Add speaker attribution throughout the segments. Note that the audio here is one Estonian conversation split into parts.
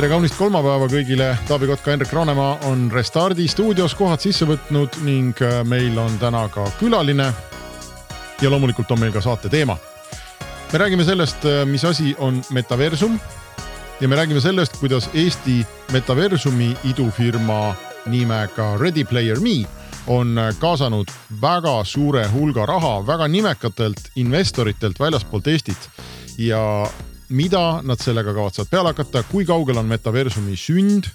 Speaker 1: tere kaunist kolmapäeva kõigile, Taavi Kotka, Hendrik Roonemaa on Restardi stuudios kohad sisse võtnud ning äh, meil on täna ka külaline. ja loomulikult on meil ka saate teema. me räägime sellest, äh, mis asi on metaversum ja me räägime sellest, kuidas Eesti metaversumi idufirma nimega Ready Player Me on äh, kaasanud väga suure hulga raha väga nimekatelt investoritelt väljaspoolt Eestit ja mida nad sellega kavatsevad peale hakata, kui kaugel on metaversumi sünd,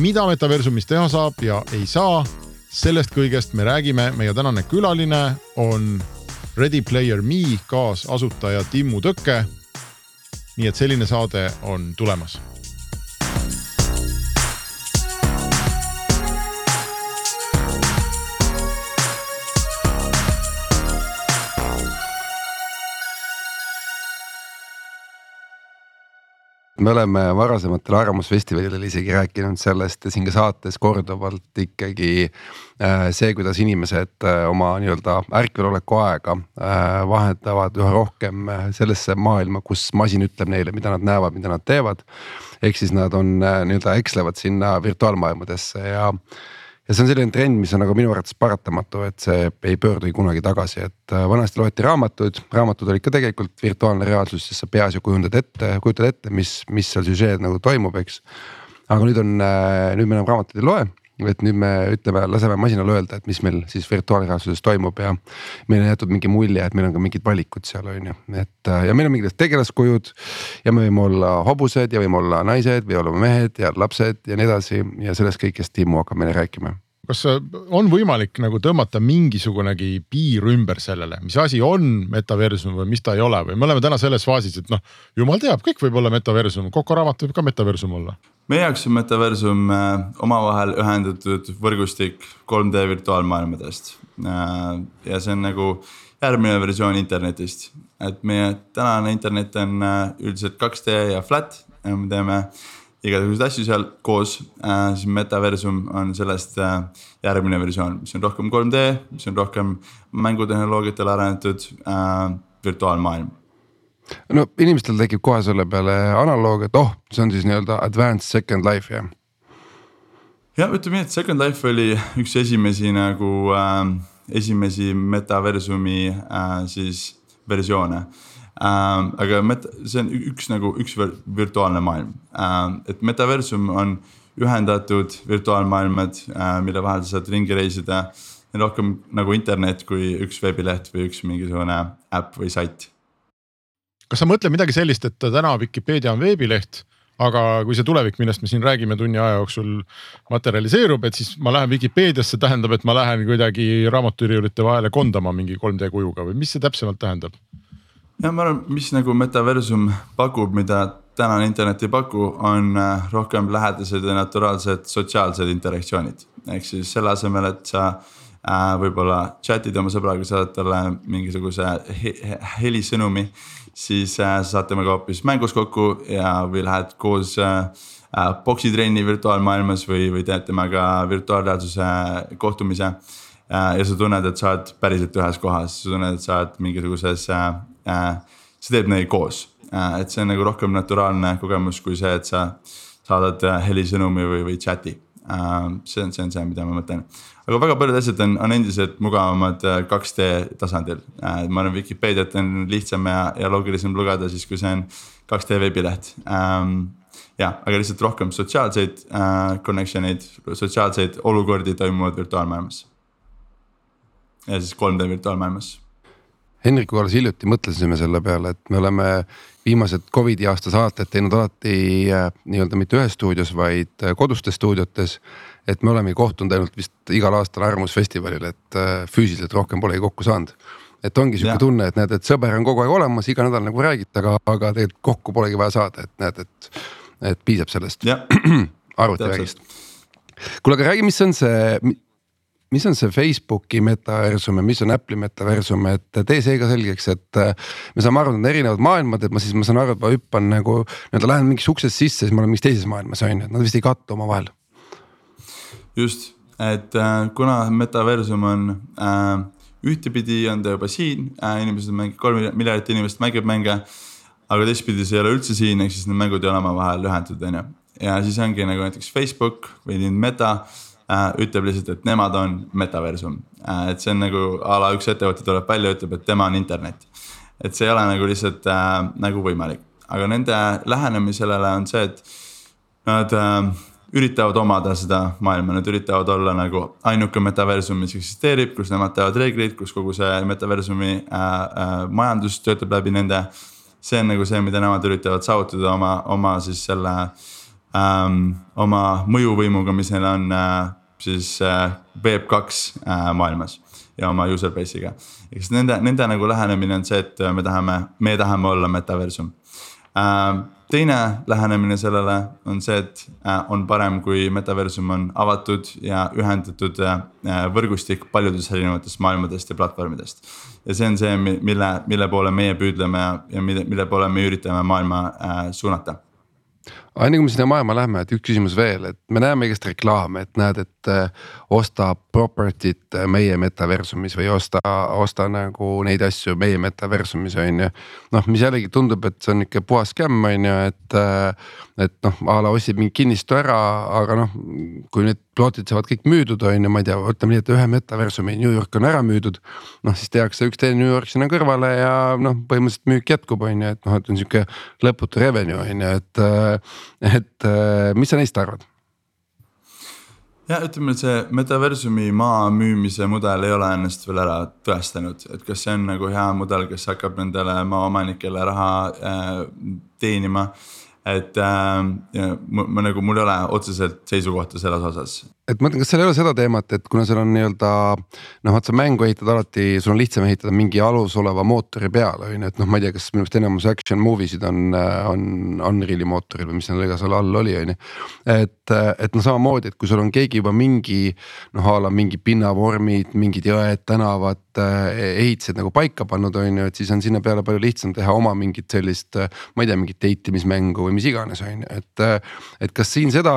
Speaker 1: mida metaversumis teha saab ja ei saa. sellest kõigest me räägime, meie tänane külaline on Ready Player Me kaasasutaja Timmu Tõkke. nii et selline saade on tulemas
Speaker 2: me oleme varasematel Arvamusfestivalidel isegi rääkinud sellest siin ka saates korduvalt ikkagi äh, see, kuidas inimesed äh, oma nii-öelda ärkveloleku aega äh, vahetavad üha rohkem sellesse maailma, kus masin ütleb neile, mida nad näevad, mida nad teevad. ehk siis nad on nii-öelda ekslevad sinna virtuaalmaailmadesse ja ja see on selline trend, mis on nagu minu arvates paratamatu, et see ei pöördugi kunagi tagasi, et äh, vanasti loeti raamatuid, raamatud olid ka tegelikult virtuaalne reaalsus, sest sa peas ju kujundad ette, kujutad ette, mis, mis seal süžeed nagu toimub, eks. aga nüüd on, äh, nüüd me enam raamatuid ei loe et nüüd me ütleme, laseme masinal öelda, et mis meil siis virtuaalreaalsuses toimub ja. meil on jäetud mingi mulje, et meil on ka mingid valikud seal on ju, et äh, ja meil on mingid tegelaskujud. ja me võime olla hobused ja võime olla naised või olema mehed ja lapsed ja nii edasi ja sellest kõigest Timmu hakkab meile rääkima
Speaker 1: kas on võimalik nagu tõmmata mingisugunegi piir ümber sellele, mis asi on metaversum või mis ta ei ole või me oleme täna selles faasis, et noh, jumal teab, kõik võib olla metaversum, Coco raamat võib ka metaversum olla.
Speaker 3: Meie jaoks on metaversum äh, omavahel ühendatud võrgustik 3D virtuaalmaailmadest. Äh, ja see on nagu järgmine versioon internetist, et meie tänane internet on äh, üldiselt 2D ja flat ja me teeme igasuguseid asju seal koos siis metaversum on sellest järgmine versioon, mis on rohkem 3D, mis on rohkem mängutehnoloogiatele arenetud virtuaalmaailm.
Speaker 2: No inimestel tekib kohe selle peale analoog, et oh, see on siis nii-öelda advanced second life jah?
Speaker 3: jah, ütleme nii, et Second Life oli üks esimesi nagu äh, esimesi metaversumi äh, siis versioone äh, ähm,. aga meta, see on üks nagu üks virtuaalne maailm ähm,, et metaversum on ühendatud virtuaalmaailmad äh,, mille vahel sa saad ringi reisida. rohkem nagu internet kui üks veebileht või üks mingisugune äpp või sait.
Speaker 1: Kas sa mõtled midagi sellist, et täna Vikipeedia on veebileht aga kui see tulevik, millest me siin räägime tunni aja jooksul materialiseerub, et siis ma lähen Vikipeediasse, tähendab, et ma lähen kuidagi raamaturiiulite vahele kondama mingi 3D kujuga või mis see täpsemalt tähendab?
Speaker 3: ja ma arvan, mis nagu metaversum pakub, mida tänane internet ei paku, on äh, rohkem lähedased ja naturaalsed sotsiaalsed interaktsioonid. ehk siis selle asemel, et sa äh, võib-olla chat'id oma sõbraga, saadad talle mingisuguse he helisõnumi. Siis äh, sa saad temaga hoopis mängus kokku ja, või lähed koos äh, äh, poksitrenni virtuaalmaailmas või, või teed temaga virtuaalreaalsuse kohtumise äh,. ja sa tunned, et sa oled päriselt ühes kohas, sa tunned, et sa oled mingisuguses äh, Äh, see teeb neid koos, äh, et see on nagu rohkem naturaalne kogemus kui see, et sa saadad äh, helisõnumi või, või chat'i. see on, see on see, mida ma mõtlen. Aga väga paljud asjad on, on endiselt mugavamad 2D tasandil. ma arvan, Vikipeediat on lihtsam ja, ja loogilisem lugeda siis, kui see on 2D veebileht ähm, jah, aga lihtsalt rohkem sotsiaalseid äh, connection eid, sotsiaalseid olukordi toimuvad virtuaalmaailmas. ja siis 3D virtuaalmaailmas
Speaker 2: Henrikuga alles hiljuti mõtlesime selle peale, et me oleme viimased Covidi aasta saated teinud alati äh, nii-öelda mitte ühes stuudios, vaid äh, kodustes stuudiotes. Et me olemegi kohtunud ainult vist igal aastal Arvamusfestivalil, et äh, füüsiliselt rohkem polegi kokku saanud. et ongi sihuke tunne, et näed, et sõber on kogu aeg olemas, iga nädal nagu räägite, aga, aga tegelikult kokku polegi vaja saada, et näed, et, et piisab sellest arvutivägist kuule, aga räägi, mis on see, mis on see Facebooki metaversum ja mis on Apple'i metaversum, et tee see ka selgeks, et. äh, me saame aru, et need erinevad maailmad, et ma siis, ma saan aru, et ma hüppan nagu nii-öelda lähen mingist uksest sisse, siis ma olen mingis teises maailmas on ju, et nad vist ei kattu omavahel.
Speaker 3: Just, et äh, kuna metaversum on äh, ühtepidi on ta juba siin äh,, inimesed mängib, kolm miljardit inimest mängib mänge. aga teistpidi see ei ole üldse siin, ehk siis need mängud ei ole omavahel ühendatud, on ju. ja siis ongi nagu näiteks Facebook või nüüd Meta äh, ütleb lihtsalt, et nemad on metaversum äh,. et see on nagu a la üks ettevõte tuleb välja, ütleb, et tema on internet. et see ei ole nagu lihtsalt äh, nagu võimalik, aga nende lähenemine sellele on see, et nad äh, üritavad omada seda maailma, nad üritavad olla nagu ainuke metaversum, mis eksisteerib, kus nemad teevad reegleid, kus kogu see metaversumi äh, äh, majandus töötab läbi nende. see on nagu see, mida nemad üritavad saavutada oma, oma siis selle ähm,, oma mõjuvõimuga, mis neil on äh, siis äh, Web kaks äh, maailmas ja oma user base'iga. siis nende, nende nagu lähenemine on see, et me tahame, me tahame olla metaversum teine lähenemine sellele on see, et äh, on parem, kui metaversum on avatud ja ühendatud äh, võrgustik paljudest erinevatest maailmadest ja platvormidest. ja see on see, mille, mille poole meie püüdleme ja, mille, mille poole me üritame maailma äh, suunata
Speaker 2: enne kui me sinna maailma lähme, et üks küsimus veel, et me näeme igast reklaame, et näed, et äh, osta property't meie metaversumis või osta, osta nagu neid asju meie metaversumis on ju. noh, mis jällegi tundub, et see on ikka puhas skämm on ju, et, äh, et noh, a la ostsid mingi kinnistu ära, aga noh, kui need plotid saavad kõik müüdud, on ju, ma ei tea, ütleme nii, et ühe metaversumi New York on ära müüdud. noh, siis tehakse üks teine New York sinna kõrvale ja noh, põhimõtteliselt müük jätkub, on ju, et noh, et on sihuke lõputu revenue on ju, et, äh, et mis sa neist arvad?
Speaker 3: ja ütleme, see metaversumi maa müümise mudel ei ole ennast veel ära tõestanud, et kas see on nagu hea mudel, kes hakkab nendele maaomanikele raha äh, teenima. et äh, ma, ma nagu, mul ei ole otseselt seisukohta selles osas,
Speaker 2: et ma mõtlen, kas seal ei ole seda teemat, et kuna seal on nii-öelda noh, vaat sa mängu ehitad alati, sul on lihtsam ehitada mingi alus oleva mootori peale on ju, et noh, ma ei tea, kas minu arust enamus action movie sid on, on Unreal'i mootoril või mis neil iga seal all oli, on ju. et, et noh, samamoodi, et kui sul on keegi juba mingi noh, a la mingi pinnavormid, mingid jõed, tänavad, ehitised nagu paika pannud, on ju, et siis on sinna peale palju lihtsam teha oma mingit sellist. ma ei tea, mingit date imismängu või mis iganes, on ju, et, et kas siin seda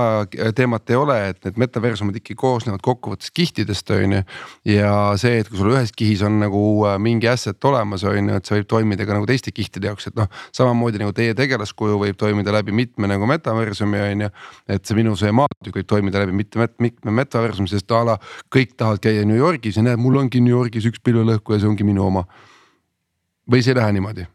Speaker 2: teemat ei ole, et need metaversumid universumid ikkagi koosnevad kokkuvõttes kihtidest, on ju. ja see, et kui sul ühes kihis on nagu äh, mingi asset olemas, on ju, et see võib toimida ka nagu teiste kihtide jaoks, et noh. samamoodi nagu teie tegelaskuju võib toimida läbi mitme nagu metaversumi on ju. et see minu see maatükk võib toimida läbi mitme, mitme metaversumi, sest a la kõik tahavad käia New Yorgis ja näed, mul ongi New Yorgis üks pilvelõhku ja see ongi minu oma. või see ei lähe niimoodi?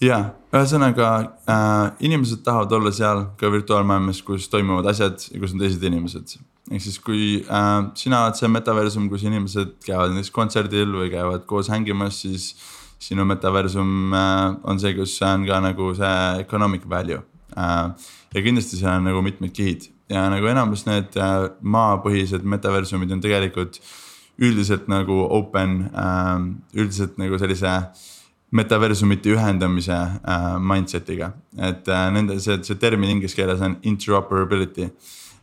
Speaker 3: Ja, ühesõnaga äh, inimesed tahavad olla seal ka virtuaalmaailmas, kus toimuvad asjad ja kus on teised inimesed. ehk siis, kui äh, sina oled see metaversum, kus inimesed käivad näiteks kontserdil või käivad koos hängimas, siis. sinu metaversum äh, on see, kus on ka nagu see economic value äh,. ja kindlasti seal on nagu mitmed kihid ja nagu enamus need äh, maapõhised metaversumid on tegelikult üldiselt nagu open äh,, üldiselt nagu sellise metaversumite ühendamise äh, mindset'iga, et äh, nende see, see termin inglise keeles on interoperability.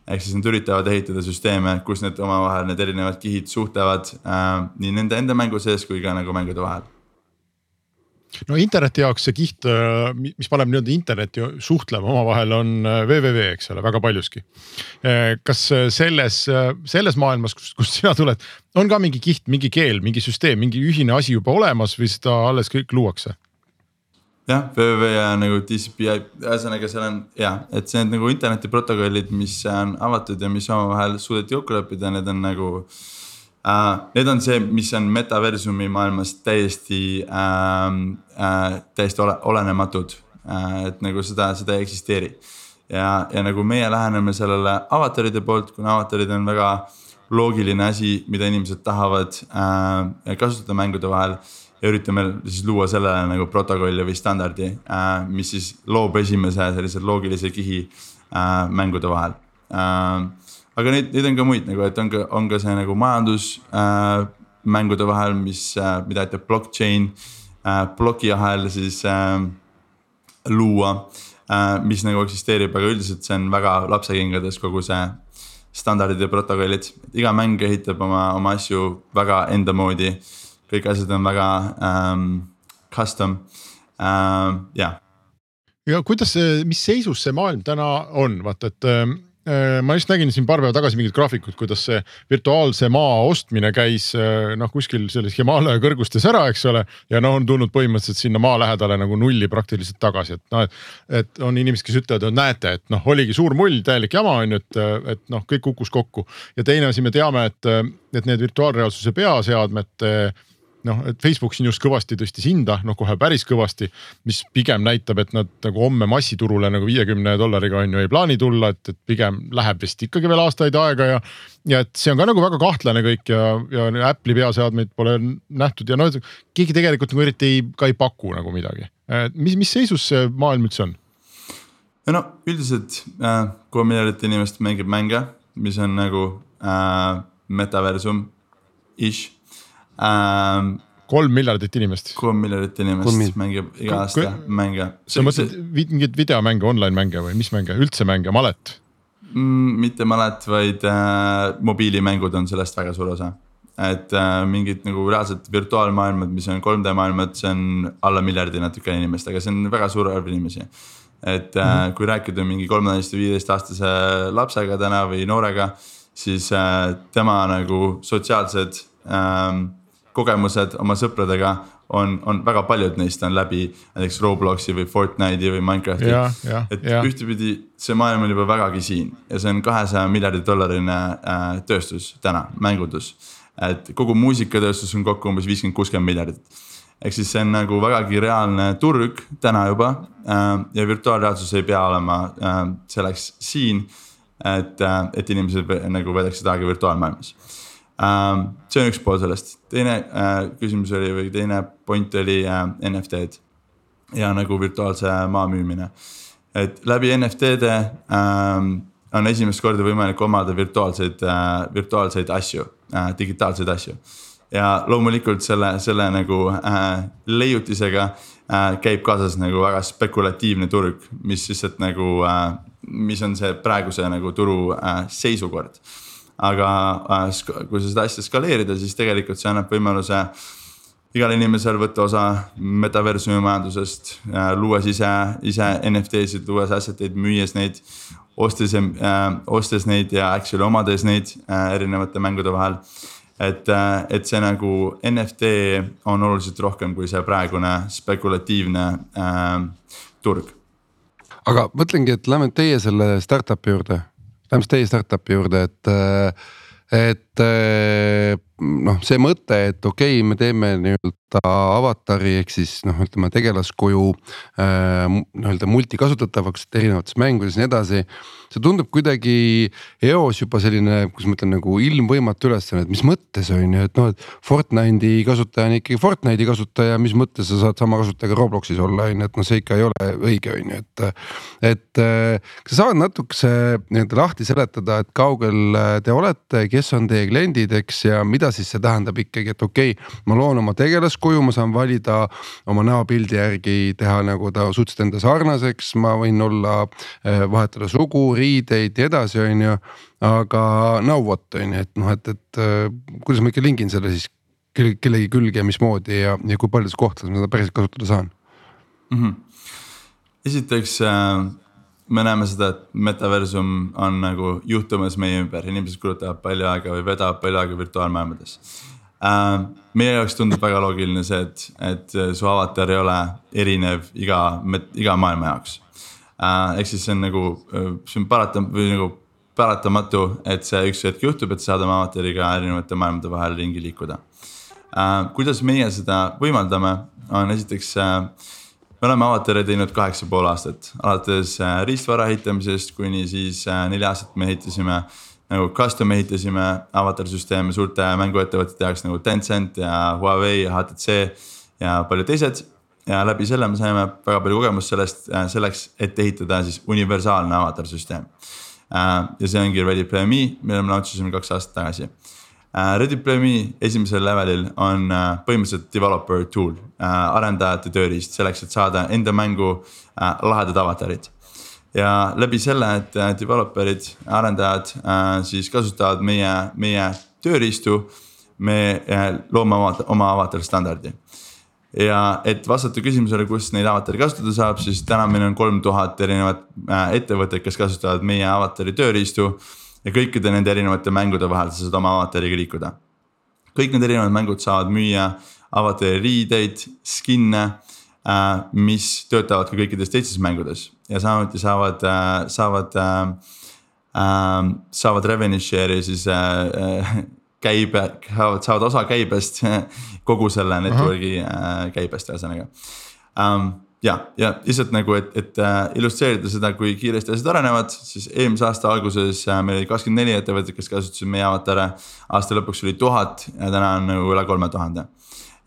Speaker 3: ehk siis nad üritavad ehitada süsteeme, kus need omavahel need erinevad kihid suhtlevad äh, nii nende enda mängu sees kui ka nagu mängude vahel
Speaker 1: no interneti jaoks see kiht, äh, mis paneb nii-öelda internetti suhtlema omavahel, on www, äh, eks ole, väga paljuski. Äh, kas selles, selles maailmas, kust, kust sina tuled, on ka mingi kiht, mingi keel, mingi süsteem, mingi ühine asi juba olemas või seda alles kõik luuakse?
Speaker 3: jah, www ja nagu TCP, ühesõnaga seal on jah, et see on nagu internetiprotokollid, mis on avatud ja mis omavahel suudeti kokku leppida, need on nagu äh, Uh, need on see, mis on metaversumi maailmas täiesti äh,, äh, täiesti ole, olematud äh,, et nagu seda, seda ei eksisteeri. ja, ja nagu meie läheneme sellele avataride poolt, kuna avatarid on väga loogiline asi, mida inimesed tahavad äh, kasutada mängude vahel. ja üritame siis luua sellele nagu protokolli või standardi äh,, mis siis loob esimese sellise loogilise kihi äh, mängude vahel äh, aga neid, neid on ka muid nagu, et on ka, on ka see nagu majandus äh, vahel, mis äh,, mida ütleb blockchain äh,, plokiahel siis äh, luua äh,. mis nagu eksisteerib, aga üldiselt see on väga lapsekingades kogu see standardid ja protokollid, iga mäng ehitab oma, oma asju väga enda moodi. kõik asjad on väga um, custom uh,, jah
Speaker 1: ja kuidas mis seisus see maailm täna on, vaata, et Äh, ma just nägin siin paar päeva tagasi mingit graafikut, kuidas see virtuaalse maa ostmine käis äh, noh, kuskil selles Himalaia kõrgustes ära, eks ole. ja noh, on tulnud põhimõtteliselt sinna maa lähedale nagu nulli praktiliselt tagasi, et noh, et. et on inimesed, kes ütlevad, et näete, et noh, oligi suur mull, täielik jama on ju, et, et noh, kõik kukkus kokku. ja teine asi, me teame, et, et need virtuaalreaalsuse peaseadmete noh, et Facebook siin just kõvasti tõstis hinda, noh kohe päris kõvasti, mis pigem näitab, et nad nagu homme massiturule nagu viiekümne dollariga on ju ei plaani tulla, et, et pigem läheb vist ikkagi veel aastaid aega ja. ja et see on ka nagu väga kahtlane kõik ja, ja Apple'i peaseadmeid pole nähtud ja noh, keegi tegelikult nagu eriti ei, ka ei paku nagu midagi. mis, mis seisus see maailm üldse on?
Speaker 3: no üldiselt äh, kolm miljardit inimest mängib mänge, mis on nagu äh, metaversum ish
Speaker 1: ähm,. kolm miljardit inimest.
Speaker 3: kolm miljardit inimest kolm mängib iga aasta mänge.
Speaker 1: sa mõtled mingeid videomänge, online mänge või mis mänge, üldse mänge, malet
Speaker 3: mm,? mitte malet, vaid äh, mobiilimängud on sellest väga suur osa. et äh, mingid nagu reaalsed virtuaalmaailmad, mis on 3D maailmad, see on alla miljardi natuke inimest, aga see on väga suur arv inimesi et mm -hmm. kui rääkida mingi kolmeteist või viieteist aastase lapsega täna või noorega, siis äh, tema nagu sotsiaalsed ähm, kogemused oma sõpradega on, on väga paljud neist on läbi näiteks Robloksi või Fortnite'i või Minecrafti. et ja. ühtepidi see maailm on juba vägagi siin ja see on kahesaja miljardi dollarini äh, tööstus täna, mängundus. et kogu muusikatööstus on kokku umbes viiskümmend, kuuskümmend miljardit. ehk siis see on nagu vägagi reaalne turg täna juba äh, ja virtuaalreaalsus ei pea olema äh, selleks siin. et, äh, et inimesed nagu veedaksid aega virtuaalmaailmas Ähm, see on üks pool sellest, teine äh, küsimus oli või teine point oli äh, NFT-d ja nagu virtuaalse maa müümine. et läbi NFT-de ähm, on esimest korda võimalik omada virtuaalseid, äh, virtuaalseid asju, digitaalseid asju. ja loomulikult selle, selle nagu leiutisega käib kaasas nagu väga spekulatiivne turg, mis lihtsalt nagu, mis on see praeguse nagu turu seisukord aga äh, kui sa seda asja skaleerida, siis tegelikult see annab võimaluse igal inimesel võtta osa metaversumi majandusest, äh, luues ise, ise NFT-sid, luues asset eid, müües neid. ostes äh,, ostes neid ja actually omades neid äh, erinevate mängude vahel. et äh,, et see nagu NFT on oluliselt rohkem kui see praegune spekulatiivne äh, turg.
Speaker 2: aga mõtlengi, et lähme teie selle startup'i juurde läheme teie startup'i juurde, et, et noh, see mõte, et okei okay,, me teeme nii-öelda avatari ehk siis noh, ütleme tegelaskuju äh, nii-öelda multikasutatavaks erinevates mängudes ja nii edasi see tundub kuidagi eos juba selline, kuidas ma ütlen nagu ilmvõimatu ülesanne, et mis mõttes on ju, et noh, et Fortnite'i kasutaja on ikkagi Fortnite'i kasutaja, mis mõttes sa saad sama kasutajaga Robloxis olla, on ju, et noh, see ikka ei ole õige, on ju, et. et kas sa saad natukese nii-öelda lahti seletada, et kaugel te olete, kes on teie kliendid, eks ja mida siis see tähendab ikkagi, et okei okay,, ma loon oma tegelaskuju, ma saan valida oma näopildi järgi teha nagu ta suhteliselt enda sarnaseks, ma võin olla, eh, vahetada sugu riideid ja edasi, on ju. aga now what on ju, et noh, et, et äh, kuidas ma ikka lingin selle siis kellegi külge mismoodi ja, ja kui paljudes kohtades ma seda päriselt kasutada saan mm? -hmm.
Speaker 3: esiteks äh, me näeme seda, et metaversum on nagu juhtumas meie ümber, inimesed kulutavad palju aega või vedavad palju aega virtuaalmaailmades äh,. meie jaoks tundub väga loogiline see, et, et su avatar ei ole erinev iga, iga maailma jaoks äh,. ehk siis see on nagu, äh, see on paratam- või nagu paratamatu, et see üks hetk juhtub, et sa saad oma avatariga erinevate maailmade vahel ringi liikuda äh,. kuidas meie seda võimaldame, on esiteks äh, me oleme avatari teinud kaheksa pool aastat, alates äh, riistvara ehitamisest kuni siis äh, neli aastat me ehitasime nagu custom ehitasime avatarsüsteeme suurte mänguettevõtete jaoks nagu Tencent ja Huawei ja HTC ja paljud teised ja läbi selle me saime väga palju kogemust sellest, äh, selleks, et ehitada siis universaalne avatarsüsteem. Äh, ja see ongi Ready Player Me, mille me launch isime kaks aastat tagasi. Äh, Ready Player Me esimesel levelil on põhimõtteliselt developer tool, arendajate tööriist selleks, et saada enda mängu lahedad avatarid ja läbi selle, et äh, developer'id, arendajad äh, siis kasutavad meie, meie tööriistu. me äh, loome oma, oma avatar standardi ja et vastata küsimusele, kus neid avatari kasutada saab, siis täna meil on kolm tuhat erinevat äh, ettevõtet, kes kasutavad meie avatari tööriistu. Ja kõikide nende erinevate mängude vahel sa saad oma avatariga liikuda. kõik need erinevad mängud saavad müüa avatari riideid, skin'e äh,, mis töötavad ka kõikides teistes mängudes ja samuti saavad äh,, saavad äh,. äh saavad revenue share'i siis äh, käibe, saavad osa käibest, kogu selle network'i äh, käibest ühesõnaga um, ja, ja lihtsalt nagu, et, et uh, illustreerida seda, kui kiiresti asjad arenevad, siis eelmise aasta alguses uh, meil oli kakskümmend neli ettevõtet, kes kasutasid meie avatare. aasta lõpuks oli tuhat ja täna on nagu üle kolme tuhande.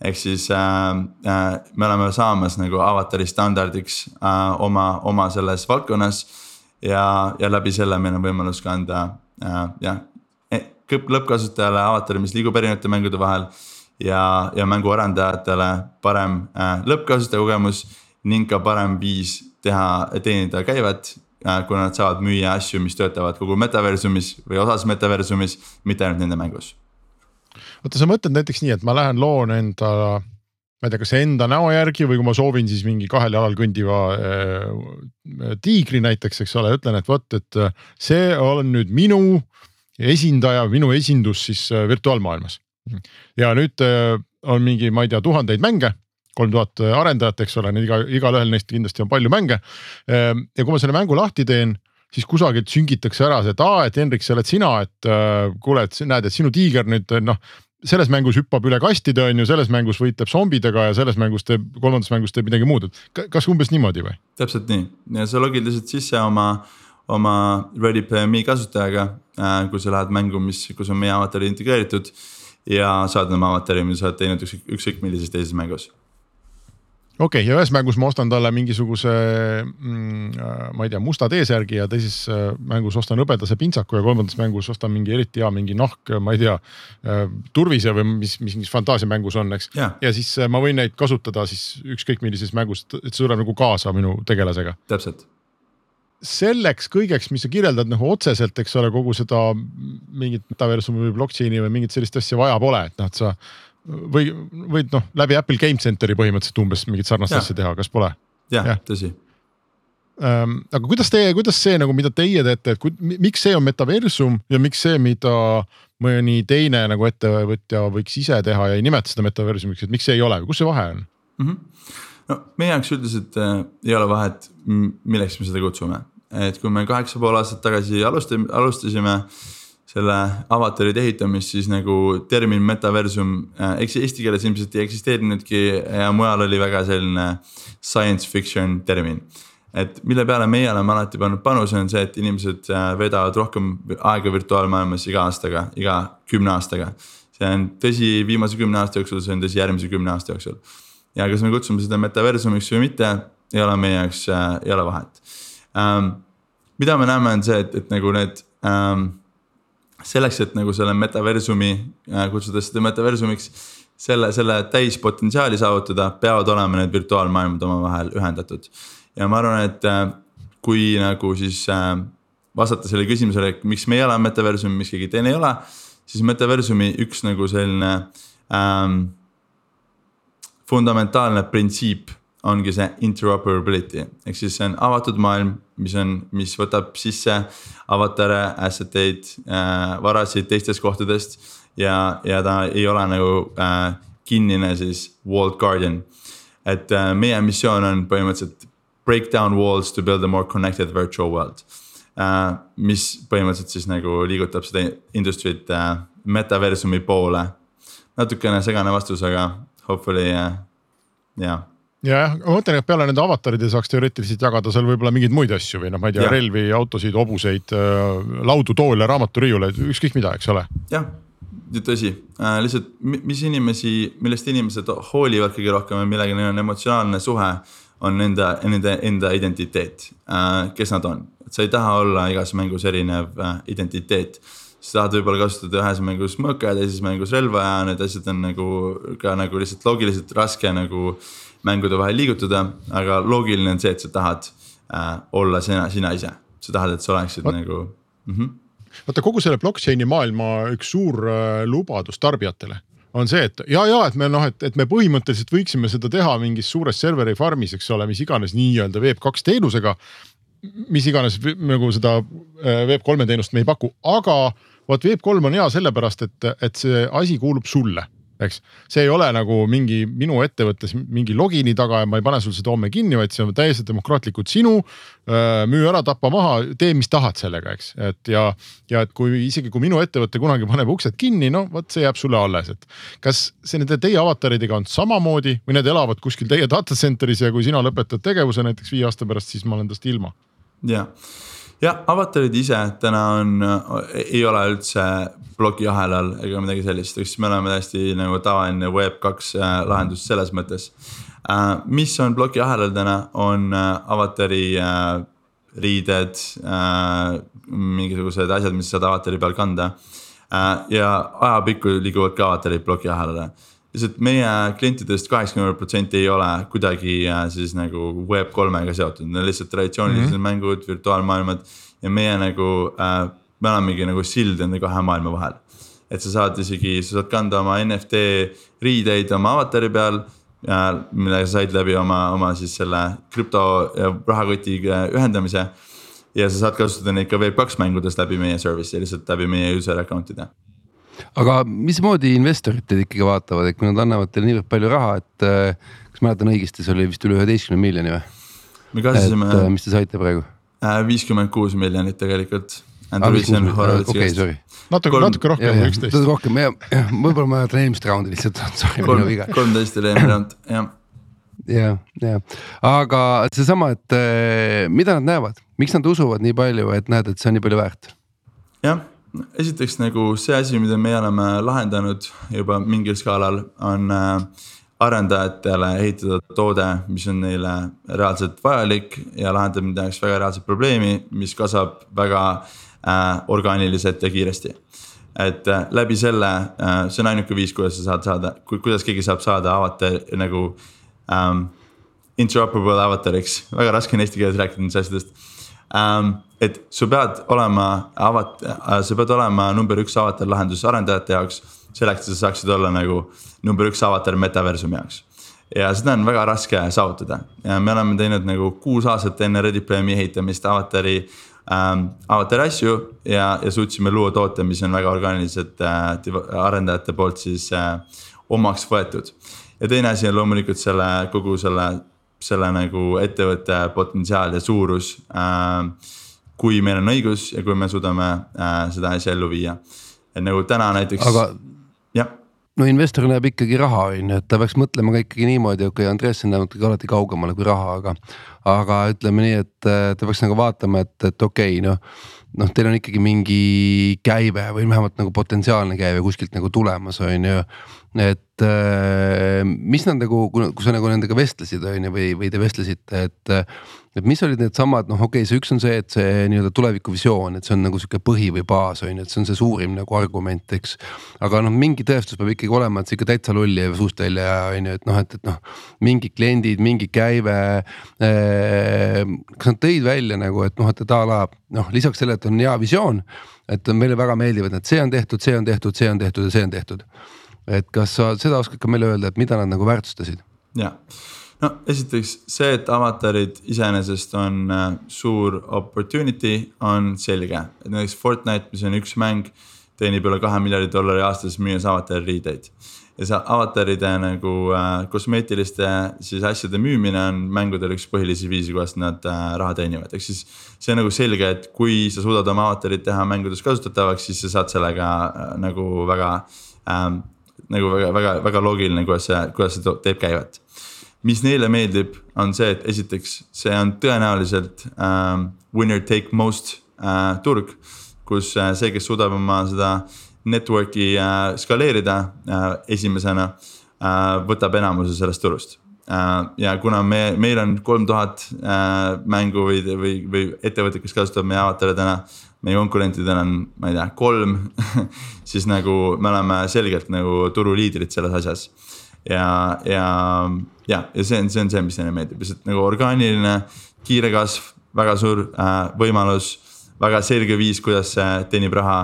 Speaker 3: ehk siis uh, uh, me oleme saamas nagu avatari standardiks uh, oma, oma selles valdkonnas. ja, ja läbi selle meil on võimalus ka anda uh, jah lõppkasutajale avatari, mis liigub erinevate mängude vahel. ja, ja mänguarendajatele parem äh, lõppkasutaja kogemus ning ka parem viis teha, teenida käivet äh,. kuna nad saavad müüa asju, mis töötavad kogu metaversumis või osas metaversumis, mitte ainult nende mängus.
Speaker 1: oota, sa mõtled näiteks nii, et ma lähen loon enda ma ei tea, kas enda näo järgi või kui ma soovin siis mingi kahel jalal kõndiva äh, tiigri näiteks, eks ole, ütlen, et vot, et see on nüüd minu esindaja, minu esindus siis äh, virtuaalmaailmas. ja nüüd äh, on mingi, ma ei tea, tuhandeid mänge kolm tuhat äh, arendajat, eks ole, iga, igalühel neist kindlasti on palju mänge. Ehm, ja kui ma selle mängu lahti teen, siis kusagilt süngitakse ära see, et aa, et Hendrik, see oled sina, et kuule, et näed, et sinu tiiger nüüd noh. selles mängus hüppab üle kastide, on ju, selles mängus võitleb zombidega ja selles mängus teeb, kolmandas mängus teeb midagi muud, et kas umbes niimoodi või?
Speaker 3: täpselt nii ja sa logid lihtsalt sisse oma oma ReadyPME kasutajaga äh,, kui sa lähed mängu, mis, kus on meie avatari integreeritud. ja saad oma avatari, mida sa oled teinud ükskõik millises teises mängus
Speaker 1: okei okay,, ja ühes mängus ma ostan talle mingisuguse mm,, äh, ma ei tea, musta T-särgi ja teises äh, mängus ostan hõbedase pintsaku ja kolmandas mängus ostan mingi eriti hea mingi nahk, ma ei tea. Äh, turvise või mis, mis mingis fantaasiamängus on, eks. ja siis ma võin neid kasutada siis ükskõik millises mängus, et see tuleb nagu kaasa minu tegelasega.
Speaker 3: täpselt
Speaker 1: selleks kõigeks, mis sa kirjeldad nagu otseselt, eks ole, kogu seda mingit metaversumi või blockchain'i või mingit sellist asja vaja pole, et noh, et sa või võid noh, läbi Apple Game Centeri põhimõtteliselt umbes mingit sarnast ja. asja teha, kas pole?
Speaker 3: jah ja., tõsi
Speaker 1: ähm,. aga kuidas teie, kuidas see nagu, mida teie teete, et kui, miks see on metaversum ja miks see, mida mõni teine nagu ettevõtja võiks ise teha ja ei nimeta seda metaversumiks, et miks see ei ole või kus see vahe on mm?
Speaker 3: -hmm. no meie jaoks üldiselt äh, ei ole vahet, milleks me seda kutsume, et kui me kaheksa pool aastat tagasi alustasime, alustasime selle avataride ehitamist, siis nagu termin metaversum äh,, eks eesti keeles ilmselt ei eksisteerinudki ja mujal oli väga selline science fiction termin. et mille peale meie oleme alati pannud panuse, on see, et inimesed äh, veedavad rohkem aega virtuaalmaailmas iga aastaga, iga kümne aastaga. see on tõsi viimase kümne aasta jooksul, see on tõsi järgmise kümne aasta jooksul. ja kas me kutsume seda metaversumiks või mitte, ei ole meie jaoks äh,, ei ole vahet ähm,. mida me näeme, on see, et, et nagu need ähm, selleks, et nagu selle metaversumi äh,, kutsuda seda metaversumiks. selle, selle täispotentsiaali saavutada, peavad olema need virtuaalmaailmad omavahel ühendatud. ja ma arvan, et äh, kui nagu siis äh, vastata sellele küsimusele, miks meie oleme metaversum, miks keegi teine ei ole. siis metaversumi üks nagu selline ähm, fundamentaalne printsiip ongi see interoperability ehk siis see on avatud maailm, mis on, mis võtab sisse avatare, asset eid äh,, varasid teistest kohtadest. ja, ja ta ei ole nagu äh, kinnine siis walled garden. et äh, meie missioon on põhimõtteliselt break down walls to build a more connected virtual world äh,. mis põhimõtteliselt siis nagu liigutab seda industry't äh, metaversumi poole. natukene segane vastus, aga hopefully äh, jah
Speaker 1: jah, ma mõtlen, et peale nende avataride saaks teoreetiliselt jagada seal võib-olla mingeid muid asju või noh, ma ei tea, relvi, autosid, hobuseid, äh, laudu, toole, raamaturiiule, ükskõik mida, eks ole.
Speaker 3: jah, tõsi äh,, lihtsalt mis inimesi, millest inimesed hoolivad kõige rohkem ja millega neil on emotsionaalne suhe. on nende, nende enda identiteet äh,, kes nad on, et sa ei taha olla igas mängus erinev äh, identiteet sa tahad võib-olla kasutada ühes mängus mõõka ja teises mängus relva ja need asjad on nagu ka nagu lihtsalt loogiliselt raske nagu mängude vahel liigutada, aga loogiline on see, et sa tahad äh, olla sina, sina ise, sa tahad, et sa oleksid What? nagu mm. -hmm.
Speaker 1: vaata kogu selle blockchain'i maailma üks suur äh, lubadus tarbijatele on see, et ja, ja et me noh, et, et me põhimõtteliselt võiksime seda teha mingis suures serveri farm'is, eks ole, mis iganes nii-öelda Web2 teenusega. mis iganes nagu seda äh, Web3 teenust me ei paku, aga vot Web3 on hea sellepärast, et, et see asi kuulub sulle eks. see ei ole nagu mingi minu ettevõttes mingi login'i taga ja ma ei pane sul seda homme kinni, vaid see on täiesti demokraatlikult sinu. müü ära, tapa maha, tee, mis tahad sellega, eks, et ja, ja et kui isegi kui minu ettevõte kunagi paneb uksed kinni, no vot see jääb sulle alles, et. kas see nende teie avataridega on samamoodi või need elavad kuskil teie data center'is ja kui sina lõpetad tegevuse näiteks viie aasta pärast, siis ma olen tast ilma?
Speaker 3: jah jah, avatarid ise täna on, ei ole üldse plokiahelal ega midagi sellist, eks me oleme täiesti nagu tavaline Web2 äh, lahendus selles mõttes. Äh, mis on plokiahelal täna, on äh, avatari riided, mingisugused asjad, mis saad avatari peal kanda. ja ajapikku liiguvad ka avatarid plokiahelale lihtsalt meie klientidest kaheksakümmend protsenti ei ole kuidagi äh, siis nagu Web3-ga seotud, need on lihtsalt traditsioonilised mm -hmm. mängud, virtuaalmaailmad. ja meie nagu äh,, me olemegi nagu sild nende kahe maailma vahel. et sa saad isegi, sa saad kanda oma NFT riideid oma avatari peal. mille sa said läbi oma, oma siis selle krüpto rahakotiga ühendamise. ja sa saad kasutada neid ka Web2 mängudest läbi meie service'i, lihtsalt läbi meie user account'ide
Speaker 2: aga mismoodi investorid teid ikkagi vaatavad, et kui nad annavad teile niivõrd palju raha, et äh, kas mäletan õigesti, see oli vist üle üheteistkümne miljoni või?
Speaker 3: me kasvasime.
Speaker 2: Äh, mis te saite praegu?
Speaker 3: Äh, viiskümmend kuus miljonit tegelikult.
Speaker 2: okei, sorry.
Speaker 1: natuke, natuke rohkem kui üksteist. natuke
Speaker 2: rohkem, jah, võib-olla ma mäletan eelmist raundi lihtsalt, sorry, minu viga.
Speaker 3: kolmteist oli eelmine raund, jah
Speaker 2: ja, ja aga seesama, et mida nad näevad, miks nad usuvad nii palju, et näed, et see on nii palju väärt?
Speaker 3: jah, esiteks nagu see asi, mida me oleme lahendanud juba mingil skaalal, on äh, arendajatele ehitada toode, mis on neile reaalselt vajalik ja lahendab nende jaoks väga reaalset probleemi, mis kasvab väga äh, orgaaniliselt ja kiiresti. et äh, läbi selle äh,, see on ainuke viis, kuidas sa saad saada, kuidas keegi saab saada avatar nagu ähm, interoperable avatariks, väga raske on eesti keeles rääkida nendest asjadest ähm, et sa pead olema avat-, sa pead olema number üks avatar lahendus arendajate jaoks. selleks, et sa saaksid olla nagu number üks avatar metaversumi jaoks. ja seda on väga raske saavutada ja me oleme teinud nagu kuus aastat enne Ready Player'i ehitamist avatari ähm,, avatari asju ja, ja suutsime luua toote, mis on väga orgaaniliselt äh, arendajate poolt siis äh, omaks võetud. ja teine asi on loomulikult selle kogu selle, selle nagu ettevõtte potentsiaal ja suurus äh, kui meil on õigus ja kui me suudame äh, seda asja ellu viia. et nagu täna näiteks. aga jah.
Speaker 2: no investor näeb ikkagi raha, on ju, et ta peaks mõtlema ka ikkagi niimoodi, okei okay,, Andres on näinud alati kaugemale kui raha, aga. aga ütleme nii, et ta peaks nagu vaatama, et, et okei okay,, noh noh, teil on ikkagi mingi käive või vähemalt nagu potentsiaalne käive kuskilt nagu tulemas, on ju. et äh, mis nad nagu, kui sa nagu nendega vestlesid, on ju, või, või te vestlesite, et. et mis olid needsamad, noh, okei okay,, see üks on see, et see nii-öelda tulevikuvisioon, et see on nagu sihuke põhi või baas on ju, et see on see suurim nagu argument, eks. aga noh, mingi tõestus peab ikkagi olema, et see ikka täitsa loll ei jää suust välja, on ju, et noh, et, et noh. mingid kliendid, mingi käive äh,. kas nad tõid välja nagu, et noh, et a la noh, lisaks sellele, et on hea visioon. et meile väga meeldivad, et see on tehtud, see on tehtud, see on tehtud ja see on tehtud. Et kas sa seda oskad ka meile öelda, et mida nad nagu väärtustasid?
Speaker 3: ja, no esiteks see, et avatarid iseenesest on äh, suur opportunity, on selge, et näiteks Fortnite, mis on üks mäng, teenib üle kahe miljardi dollari aastas müües avatari riideid ja see avataride nagu äh, kosmeetiliste siis asjade müümine on mängudel üks põhilisi viise, kuidas nad äh, raha teenivad, ehk siis. see on nagu selge, et kui sa suudad oma avatarit teha mängudes kasutatavaks, siis sa saad sellega äh, nagu väga ähm,. Nagu väga, väga, väga loogiline, kuidas see, kuidas see teeb käivet. mis neile meeldib, on see, et esiteks see on tõenäoliselt ähm, winner take most äh, turg. kus äh, see, kes suudab oma seda network'i äh, skaleerida äh, esimesena äh,, võtab enamuse sellest turust äh,. ja kuna me, meil on kolm tuhat äh, mängu või, või, või ettevõtet, kes kasutavad meie avatare täna. Meie konkurentidel on, ma ei tea, kolm siis nagu me oleme selgelt nagu turuliidrid selles asjas. ja, ja, ja, ja see on, see on see, mis neile meeldib, lihtsalt nagu orgaaniline, kiire kasv väga suur äh, võimalus, väga selge viis, kuidas see teenib raha.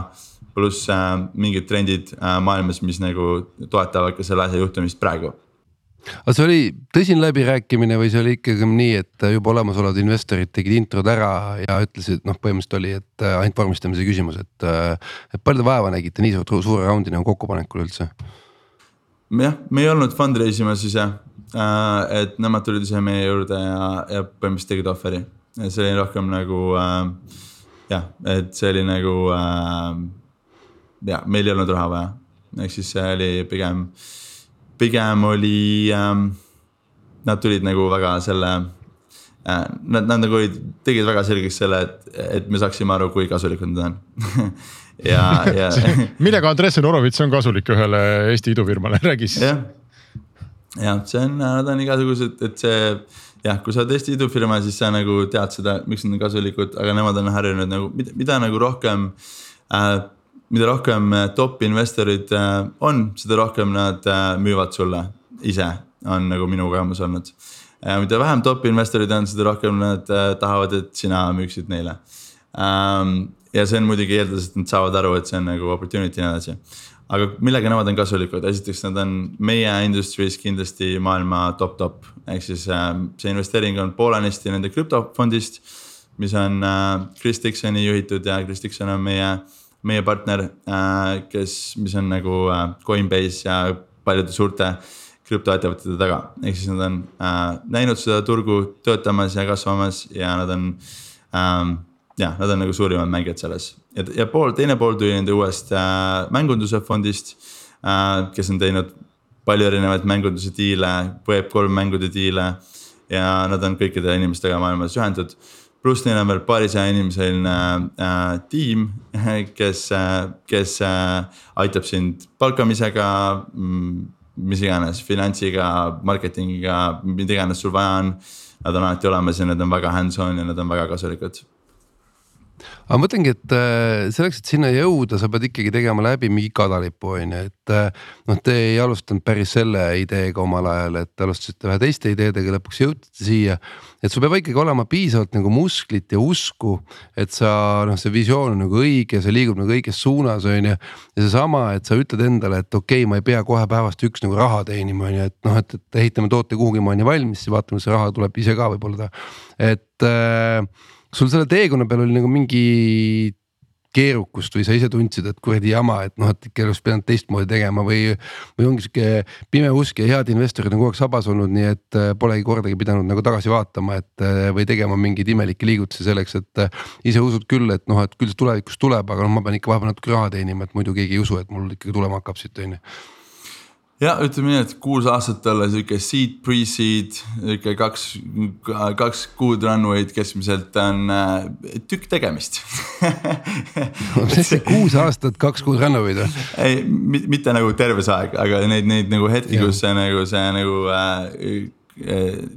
Speaker 3: pluss äh, mingid trendid äh, maailmas, mis nagu toetavad ka selle asja juhtumist praegu
Speaker 2: aga see oli tõsine läbirääkimine või see oli ikkagi nii, et juba olemasolevad investorid tegid introd ära ja ütlesid, noh, põhimõtteliselt oli, et äh, ainult vormistamise küsimus, et. äh, et palju te vaeva nägite nii suurt suure raundi nagu kokkupanekul üldse?
Speaker 3: jah, me ei olnud fundraise imas ise äh,, et nemad tulid ise meie juurde ja, ja põhimõtteliselt tegid offer'i see oli rohkem nagu äh, jah, et see oli nagu äh, ja meil ei olnud raha vaja, ehk siis see oli pigem, pigem oli ähm,. Nad tulid nagu väga selle äh,, nad, nad nagu olid, tegid väga selgeks selle, et, et me saaksime aru, kui kasulikud nad on ja, ja
Speaker 1: millega Andresen Orovits on kasulik ühele Eesti idufirmale, räägi siis.
Speaker 3: jah, jah, see on, nad on igasugused, et see jah, kui sa oled Eesti idufirma, siis sa nagu tead seda, miks nad on kasulikud, aga nemad on harjunud nagu, mida, mida nagu rohkem äh,. Mida rohkem äh, top investorid äh, on, seda rohkem nad äh, müüvad sulle ise, on nagu minu kogemus olnud. mida vähem top investorid on, seda rohkem nad äh, tahavad, et sina müüksid neile ähm,. ja see on muidugi eeldades, et nad saavad aru, et see on nagu opportunity ja nii edasi aga millega nemad on kasulikud, esiteks nad on meie industry's kindlasti maailma top, top. ehk siis äh, see investeering on poolenisti nende krüptofondist. mis on äh, Chris Dixoni juhitud ja Chris Dixon on meie, meie partner äh,, kes, mis on nagu äh, Coinbase ja paljude suurte krüptoettevõtete taga, ehk siis nad on äh, näinud seda turgu töötamas ja kasvamas ja nad on ähm, jah, nad on nagu suurimad mängijad selles ja, ja pool, teine pool tuli nende uuest äh, mängunduse fondist äh,, kes on teinud palju erinevaid mängunduse diile, Web3 mängude diile. ja nad on kõikide inimestega maailmas ühendatud. Pluss neil on veel paarisaja inimeseline äh, tiim, kes äh,, kes äh, aitab sind palkamisega mm, mis iganes finantsiga, marketingiga, mida iganes sul vaja on. Nad on alati olemas ja nad on väga hands-on ja nad on väga kasulikud
Speaker 2: aga ma mõtlengi, et äh, selleks, et sinna jõuda, sa pead ikkagi tegema läbi mingi kadalipu on ju, et äh, noh, te ei alustanud päris selle ideega omal ajal, et alustasite ühe teiste ideedega, lõpuks jõudsite siia. et sul peab ikkagi olema piisavalt nagu musklit ja usku, et sa noh, see visioon on nagu õige, see liigub nagu õiges suunas, on ju. ja seesama, et sa ütled endale, et okei okay,, ma ei pea kohe päevast üks nagu raha teenima, on ju, et noh, et, et ehitame toote kuhugi maani valmis, siis vaatame, see raha tuleb ise ka võib-olla, et äh, sul selle teekonna peal oli nagu mingi keerukust või sa ise tundsid, et kuradi jama, et noh, et ikka oleks pidanud teistmoodi tegema või. või ongi sihuke pime usk ja head investorid on kogu aeg sabas olnud, nii et äh, polegi kordagi pidanud nagu tagasi vaatama, et äh, või tegema mingeid imelikke liigutusi selleks, et. Äh, ise usud küll, et noh, et küll see tulevikus tuleb, aga noh, ma pean ikka vahepeal natuke raha teenima, et muidu keegi ei usu, et mul ikkagi tulema hakkab siit on ju
Speaker 3: ja ütleme nii, et kuus aastat olla sihuke seed, pre-seed, sihuke kaks, kaks kuud runway'd keskmiselt on äh, tükk tegemist
Speaker 2: mis see kuus aastat, kaks kuud runway'd või?
Speaker 3: ei, mitte nagu terve see aeg, aga neid, neid nagu hetki, kus see nagu see nagu äh,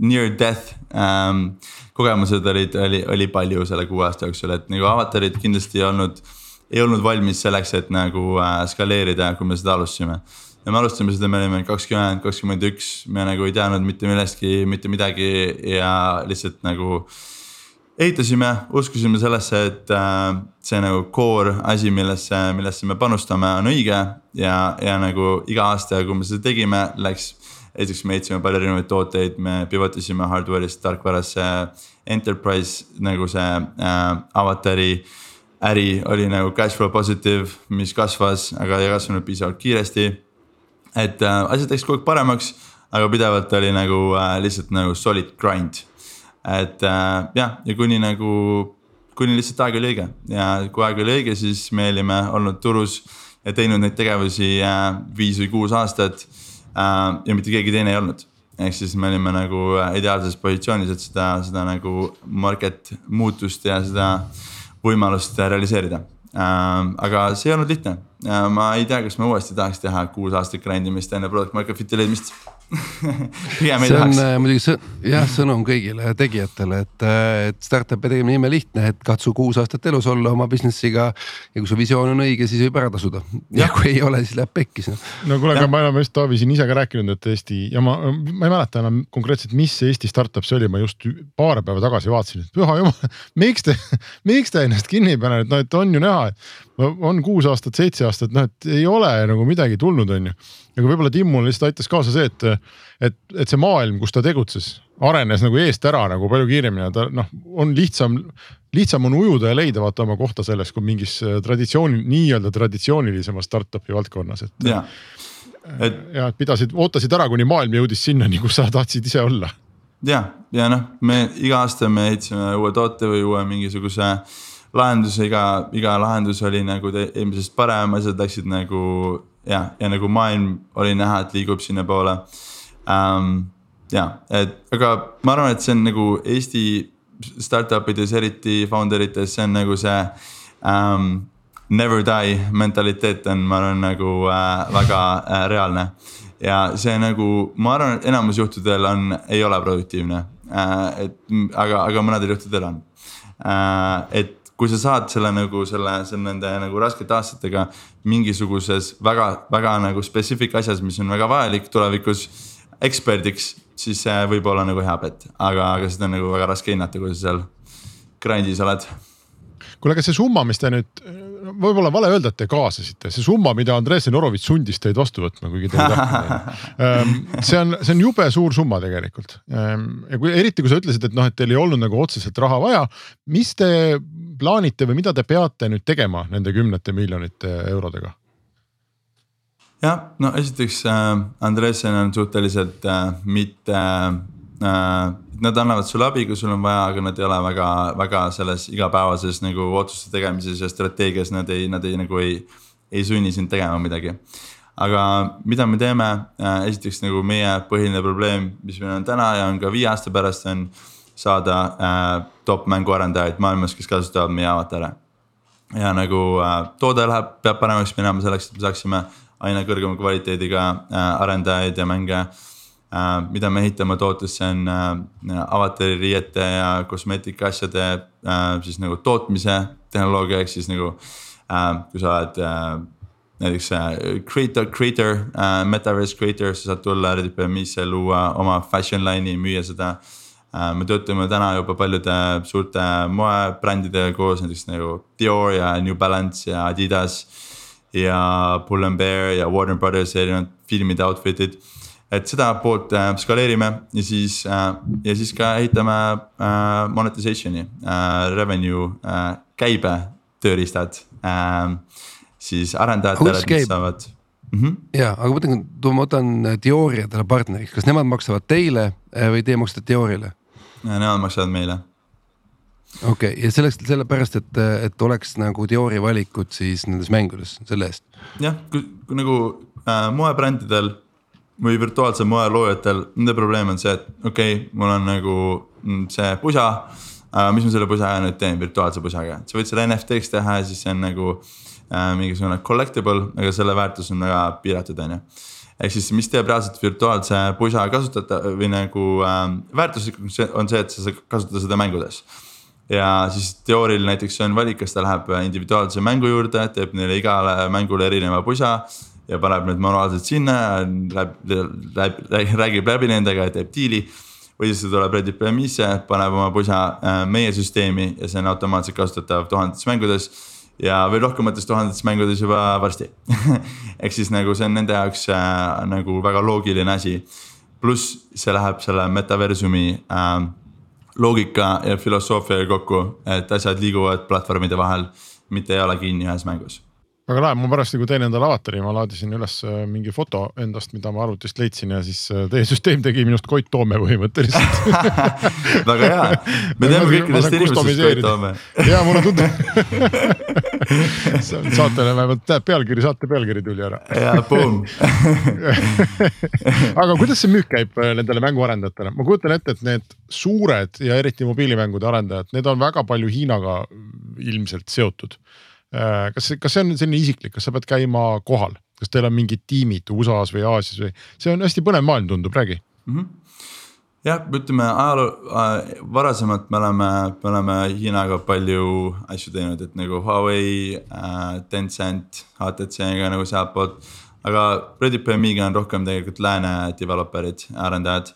Speaker 3: near death ähm, kogemused olid, oli, oli palju selle kuue aasta jooksul, et nagu avatarid kindlasti ei olnud, ei olnud valmis selleks, et nagu äh, skaleerida, kui me seda alustasime ja me alustasime seda, me olime kakskümmend, kakskümmend üks, me nagu ei teadnud mitte millestki, mitte midagi ja lihtsalt nagu. ehitasime, uskusime sellesse, et äh, see nagu core asi, millesse, millesse me panustame, on õige ja, ja nagu iga aasta, kui me seda tegime, läks. esiteks me ehitasime palju erinevaid tooteid, me pivot isime hardware'ist tarkvarasse, enterprise nagu see äh, avatari äri oli nagu cash flow positive, mis kasvas, aga ei kasvanud piisavalt kiiresti et äh, asjad läks kogu aeg paremaks, aga pidevalt oli nagu äh, lihtsalt nagu solid grind. et äh, jah, ja kuni nagu, kuni lihtsalt aeg oli õige ja kui aeg oli õige, siis me olime olnud turus ja teinud neid tegevusi äh, viis või kuus aastat äh,. ja mitte keegi teine ei olnud, ehk siis me olime nagu äh, ideaalses positsioonis, et seda, seda nagu market muutust ja seda võimalust realiseerida äh,. aga see ei olnud lihtne, ma ei tea, kas ma uuesti tahaks teha kuus aastat grind imist enne product market fit'i leidmist pigem ei
Speaker 2: see on
Speaker 3: tahaks.
Speaker 2: äh, muidugi sõ- jah, sõnum kõigile tegijatele, et, äh, et startup'i tegemine ime lihtne, et katsu kuus aastat elus olla oma business'iga. ja kui su visioon on õige, siis võib ära tasuda. Ja kui ei ole, siis läheb pekkis
Speaker 1: no kuule, aga me oleme just Taavi siin ise ka rääkinud, et Eesti ja ma, ma ei mäleta enam konkreetselt, mis see Eesti startup see oli, ma just paar päeva tagasi vaatasin, et püha jumal, miks te, miks te ennast kinni ei pane, et noh, et on ju näha, et on kuus aastat, seitse aastat, noh, et ei ole nagu midagi tulnud, on ju. aga võib-olla Timmule lihtsalt aitas kaasa see, et, et, et see maailm, kus ta tegutses, arenes nagu eest ära nagu palju kiiremini ja ta noh, on lihtsam, lihtsam on ujuda ja leida vaata oma kohta selles, kui mingis äh, traditsiooni, nii-öelda traditsioonilisemas startup'i valdkonnas, et
Speaker 3: ja, et
Speaker 1: ja pidasid, ootasid ära, kuni maailm jõudis sinnani, kus sa tahtsid ise olla.
Speaker 3: ja, ja noh, me iga aasta me ehitasime uue toote või uue mingisuguse lahenduse, iga, iga lahendus oli nagu eelmisest parem, asjad läksid nagu ja, ja nagu maailm oli näha, et liigub sinnapoole um,. ja, et aga ma arvan, et see on nagu Eesti startup ides, eriti founder ites, see on nagu see um, never die mentaliteet on, ma arvan, nagu äh, väga äh, reaalne ja see nagu, ma arvan, et enamus juhtudel on, ei ole produktiivne äh,. et aga, aga mõnedel juhtudel on äh,. et kui sa saad selle nagu selle, selle nende nagu raskete aastatega mingisuguses väga, väga nagu specific asjas, mis on väga vajalik tulevikus eksperdiks, siis see võib olla nagu hea bet, aga, aga seda on nagu väga raske hinnata, kui sa seal grind'is oled.
Speaker 1: Kuule, aga see summa, mis te nüüd, võib-olla vale öelda, et te kaasasite, see summa, mida Andrei Senorovitš sundis teid vastu võtma, kuigi te ei tahtnud. see on, see on jube suur summa tegelikult. ja kui eriti, kui sa ütlesid, et noh, et teil ei olnud nagu otseselt raha vaja, mis te plaanite või mida te peate nüüd tegema nende kümnete miljonite eurodega?
Speaker 3: jah, no esiteks äh, Andresen on suhteliselt äh, mitte äh,, nad annavad sulle abi, kui sul on vaja, aga nad ei ole väga, väga selles igapäevases nagu otsuste tegemises ja strateegias, nad ei, nad ei nagu ei, ei sunni sind tegema midagi. aga mida me teeme äh,, esiteks nagu meie põhiline probleem, mis meil on täna ja on ka viie aasta pärast, on saada äh, top mänguarendajaid maailmas, kes kasutavad meie avatare. ja nagu äh, toode läheb, peab paremaks minema selleks, et me saaksime aina kõrgema kvaliteediga äh, arendajaid ja mänge äh,. Mida me ehitame tootesse on äh, avatari riiete ja kosmeetika asjade äh, siis nagu tootmise tehnoloogia, ehk siis nagu äh, kui sa oled äh, näiteks äh, creator, creator äh,, metaverse creator, sa saad tulla RDPM-isse, luua oma fashion line'i, müüa seda äh,. me töötame täna juba paljude suurte moebrändidega koos, näiteks nagu Dior ja New Balance ja Adidas ja Pull and Bear ja Warner Brothers erinevad filmide outfit'id. Et seda poolt äh, skaleerime ja siis äh, ja siis ka ehitame äh, monetization'i äh,, revenue äh, käibe tööriistad äh,. siis arendajatele, mis saavad mm. -hmm.
Speaker 2: ja, aga ma mõtlen, kui ma võtan Diori endale partneriks, kas nemad maksavad teile eh, või teie maksate Diorile?
Speaker 3: Nemad maksavad meile
Speaker 2: okei okay. ja selleks, sellepärast, et, et oleks nagu Diori valikud siis nendes mängudes selle eest.
Speaker 3: jah, nagu äh, moebrändidel või virtuaalse moe loojatel, nende probleem on see, et okei okay,, mul on nagu see pusa äh,. mis ma selle pusaga nüüd teen, virtuaalse pusaga, sa võid selle NFT-ks teha ja siis see on nagu äh, mingisugune collectible, aga selle väärtus on väga piiratud, on ju ehk siis, mis teeb reaalselt virtuaalse pusa kasutada või nagu äh, väärtuslikuks on see, et sa saad kasutada seda mängudes ja siis teoorial näiteks on valik, kas ta läheb individuaalse mängu juurde, teeb neile igale mängule erineva pusa. Ja paneb need manuaalselt sinna, räägib läbi nendega ja teeb diili. või siis ta tuleb Reddit PM-isse, paneb oma pusa äh, meie süsteemi ja see on automaatselt kasutatav tuhandetes mängudes. ja veel rohkemates tuhandetes mängudes juba varsti ehk siis nagu see on nende jaoks äh, nagu väga loogiline asi. pluss see läheb selle metaversumi äh, loogika ja filosoofiaga kokku, et asjad liiguvad platvormide vahel, mitte ei ole kinni ühes mängus.
Speaker 1: Väga lahe, ma pärast nagu teen endale avatari, ma laadisin üles äh, mingi foto endast, mida ma arvutist leidsin ja siis äh, teie süsteem tegi minust Koit Toome põhimõtteliselt
Speaker 3: väga hea, me teeme kõikidest inimestest Koit Toome.
Speaker 1: ja mulle tundub saatele vähemalt pealkiri, saate pealkiri tuli ära.
Speaker 3: ja boom
Speaker 1: aga kuidas see müük käib äh, nendele mänguarendajatele, ma kujutan ette, et need suured ja eriti mobiilimängude arendajad, need on väga palju Hiinaga ilmselt seotud. Kas, kas see on selline isiklik, kas sa pead käima kohal, kas teil on mingid tiimid USA-s või Aasias või, see on hästi põnev maailm, tundub, räägi mm. -hmm
Speaker 3: jah, ütleme ajaloo äh,, varasemalt me oleme, me oleme Hiinaga palju asju teinud, et nagu Huawei äh,, Tencent, HTC-ga nagu sealtpoolt. aga ReadyPMI-ga on rohkem tegelikult lääne developer'id, arendajad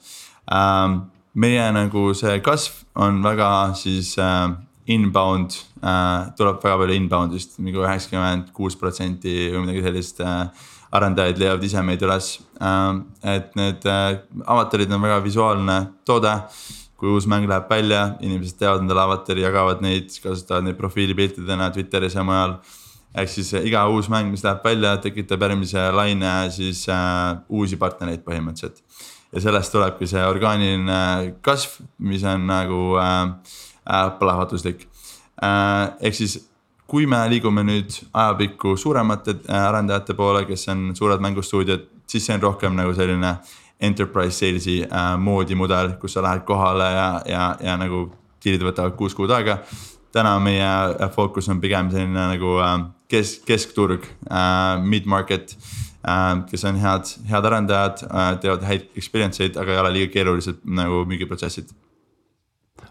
Speaker 3: ähm,. meie nagu see kasv on väga siis äh, inbound äh,, tuleb väga palju inbound'ist nagu üheksakümmend kuus protsenti või midagi sellist äh, arendajad leiavad ise meid üles. Ähm, et need äh, avatarid on väga visuaalne toode. kui uus mäng läheb välja, inimesed teevad endale avatari, jagavad neid, kasutavad neid profiilipiltidena Twitteris ja mujal. ehk siis äh, iga uus mäng, mis läheb välja, tekitab järgmise laine siis äh, uusi partnereid põhimõtteliselt. ja sellest tulebki see orgaaniline kasv, mis on nagu äh, äh, plahvatuslik äh,. ehk siis kui me liigume nüüd ajapikku suuremate äh, arendajate poole, kes on suured mängustuudiod, siis see on rohkem nagu selline enterprise sales'i äh, moodi mudel, kus sa lähed kohale ja, ja, ja nagu diilid võtavad kuus kuud aega. täna meie äh, fookus on pigem selline nagu äh, kesk, keskturg äh,, mid-market äh,. kes on head, head arendajad äh,, teevad häid experience eid, aga ei ole liiga keerulised nagu müügiprotsessid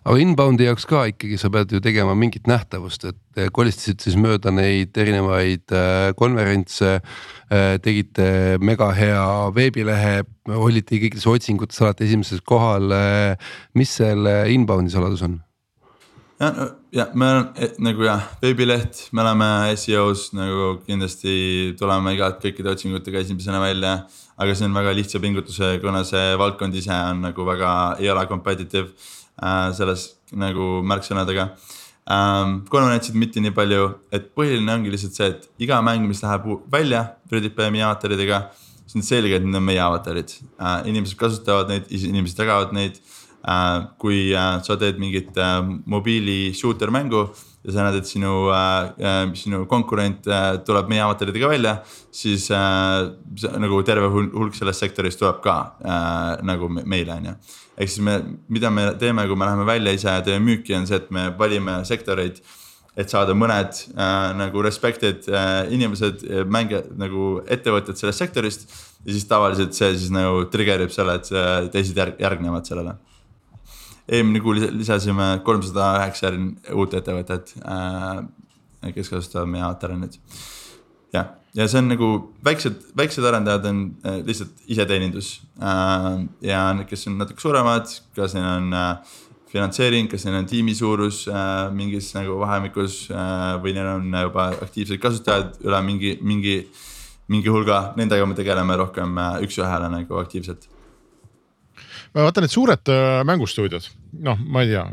Speaker 2: aga inbound'i jaoks ka ikkagi sa pead ju tegema mingit nähtavust, et kolistasid siis mööda neid erinevaid äh, konverentse. Äh, tegite mega hea veebilehe, olite kõikides otsingutes alati esimeses kohal. Mis selle inbound'i saladus on?
Speaker 3: ja, ja me nagu jah, veebileht, me oleme seo-s nagu kindlasti tuleme igalt kõikide otsingutega esimesena välja. aga see on väga lihtsa pingutuse, kuna see valdkond ise on nagu väga, ei ole competitive selles nagu märksõnadega ähm,. konverentsid mitte nii palju, et põhiline ongi lihtsalt see, et iga mäng, mis läheb välja PrediPM-i avataridega, siis on selge, et need on meie avatarid äh,. inimesed kasutavad neid, inimesed jagavad neid äh,. kui äh, sa teed mingit äh, mobiili shooter mängu ja sa näed, et sinu äh,, äh sinu konkurent äh, tuleb meie avataridega välja, siis äh, nagu terve hulk sellest sektorist tuleb ka äh, nagu meile, on ju. ehk siis me, mida me teeme, kui me läheme välja ise ja teeme müüki, on see, et me valime sektoreid et saada mõned äh, nagu respected äh, inimesed, mänge nagu ettevõtted sellest sektorist. ja siis tavaliselt see siis nagu trigger ib selle, et teised järg, järgnevad sellele eelmine kuu lisasime kolmsada üheksa uut ettevõtet äh,, kes kasutavad meie nüüd. jah, ja see on nagu väiksed, väiksed arendajad on äh, lihtsalt iseteenindus äh, ja need, kes on natuke suuremad, kas neil on äh, finantseering, kas neil on tiimi suurus äh, mingis nagu vahemikus äh, või neil on juba aktiivsed kasutajad üle mingi, mingi, mingi hulga, nendega me tegeleme rohkem äh, üks-ühele nagu aktiivselt
Speaker 1: vaata need suured äh, mängustuudiod, noh, ma ei tea,